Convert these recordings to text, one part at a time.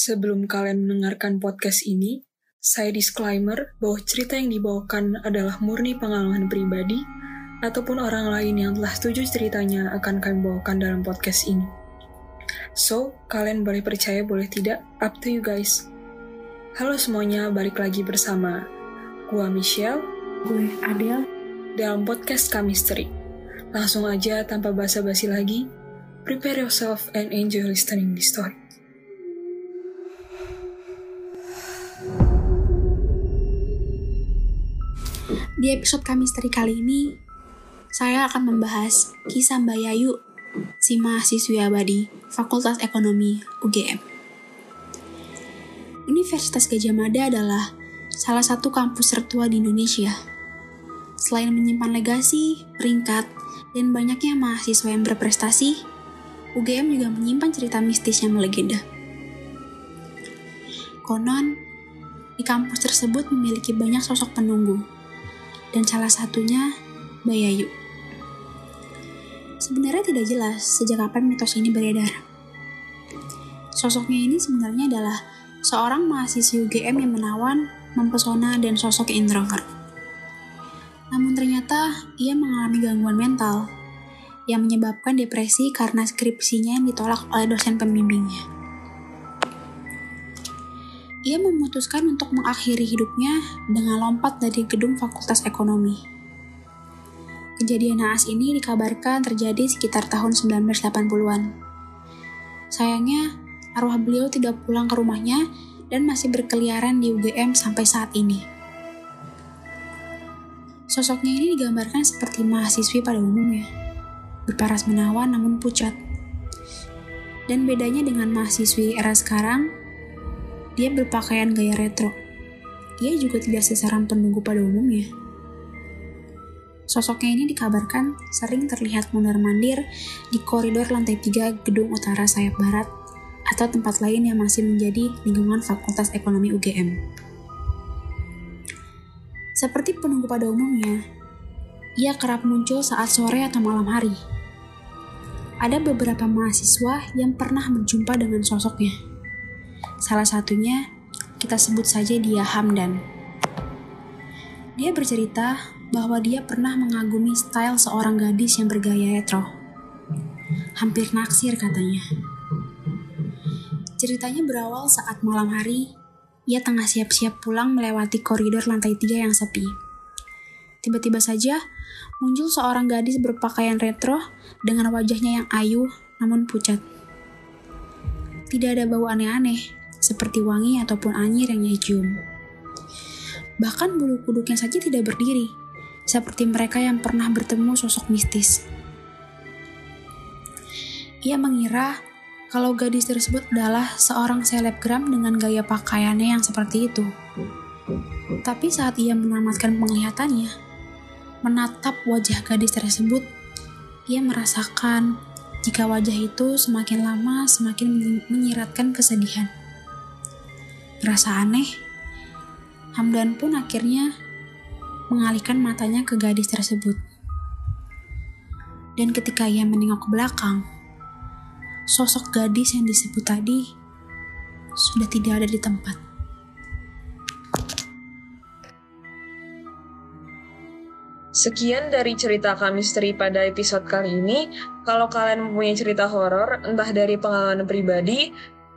Sebelum kalian mendengarkan podcast ini, saya disclaimer bahwa cerita yang dibawakan adalah murni pengalaman pribadi ataupun orang lain yang telah setuju ceritanya akan kami bawakan dalam podcast ini. So, kalian boleh percaya boleh tidak, up to you guys. Halo semuanya, balik lagi bersama gua Michelle, gue Adele, dalam podcast Chemistry. Langsung aja tanpa basa-basi lagi, prepare yourself and enjoy listening the story. Di episode Misteri kali ini, saya akan membahas kisah Mbak Yayu, si mahasiswi abadi Fakultas Ekonomi UGM. Universitas Gajah Mada adalah salah satu kampus tertua di Indonesia. Selain menyimpan legasi, peringkat, dan banyaknya mahasiswa yang berprestasi, UGM juga menyimpan cerita mistis yang melegenda. Konon, di kampus tersebut memiliki banyak sosok penunggu, dan salah satunya Bayayu. Sebenarnya tidak jelas sejak kapan mitos ini beredar. Sosoknya ini sebenarnya adalah seorang mahasiswa UGM yang menawan, mempesona, dan sosok introvert. Namun ternyata ia mengalami gangguan mental yang menyebabkan depresi karena skripsinya yang ditolak oleh dosen pembimbingnya ia memutuskan untuk mengakhiri hidupnya dengan lompat dari gedung Fakultas Ekonomi. Kejadian naas ini dikabarkan terjadi sekitar tahun 1980-an. Sayangnya, arwah beliau tidak pulang ke rumahnya dan masih berkeliaran di UGM sampai saat ini. Sosoknya ini digambarkan seperti mahasiswi pada umumnya, berparas menawan namun pucat. Dan bedanya dengan mahasiswi era sekarang, dia berpakaian gaya retro. Ia juga tidak seseram penunggu pada umumnya. Sosoknya ini dikabarkan sering terlihat mondar-mandir di koridor lantai 3 gedung utara sayap barat atau tempat lain yang masih menjadi lingkungan Fakultas Ekonomi UGM. Seperti penunggu pada umumnya, ia kerap muncul saat sore atau malam hari. Ada beberapa mahasiswa yang pernah berjumpa dengan sosoknya. Salah satunya kita sebut saja dia Hamdan. Dia bercerita bahwa dia pernah mengagumi style seorang gadis yang bergaya retro. Hampir naksir katanya. Ceritanya berawal saat malam hari, ia tengah siap-siap pulang melewati koridor lantai tiga yang sepi. Tiba-tiba saja, muncul seorang gadis berpakaian retro dengan wajahnya yang ayu namun pucat. Tidak ada bau aneh-aneh, seperti wangi ataupun anyir yang ia. Bahkan bulu kuduknya saja tidak berdiri, seperti mereka yang pernah bertemu sosok mistis. Ia mengira kalau gadis tersebut adalah seorang selebgram dengan gaya pakaiannya yang seperti itu. Tapi saat ia menamatkan penglihatannya, menatap wajah gadis tersebut, ia merasakan jika wajah itu semakin lama semakin menyiratkan kesedihan. Merasa aneh, Hamdan pun akhirnya mengalihkan matanya ke gadis tersebut. Dan ketika ia menengok ke belakang, sosok gadis yang disebut tadi sudah tidak ada di tempat. Sekian dari cerita kami misteri pada episode kali ini. Kalau kalian mempunyai cerita horor, entah dari pengalaman pribadi,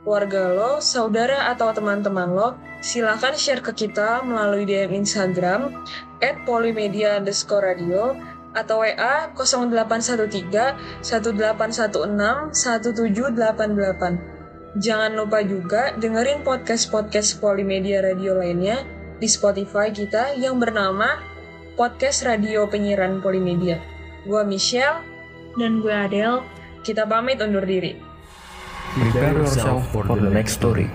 keluarga lo, saudara atau teman-teman lo, silahkan share ke kita melalui DM Instagram at polimedia underscore radio atau WA 0813 1816 1788. Jangan lupa juga dengerin podcast-podcast Polimedia Radio lainnya di Spotify kita yang bernama Podcast Radio Penyiaran Polimedia. Gua Michelle dan gue Adele. Kita pamit undur diri. Prepare yourself for the next story.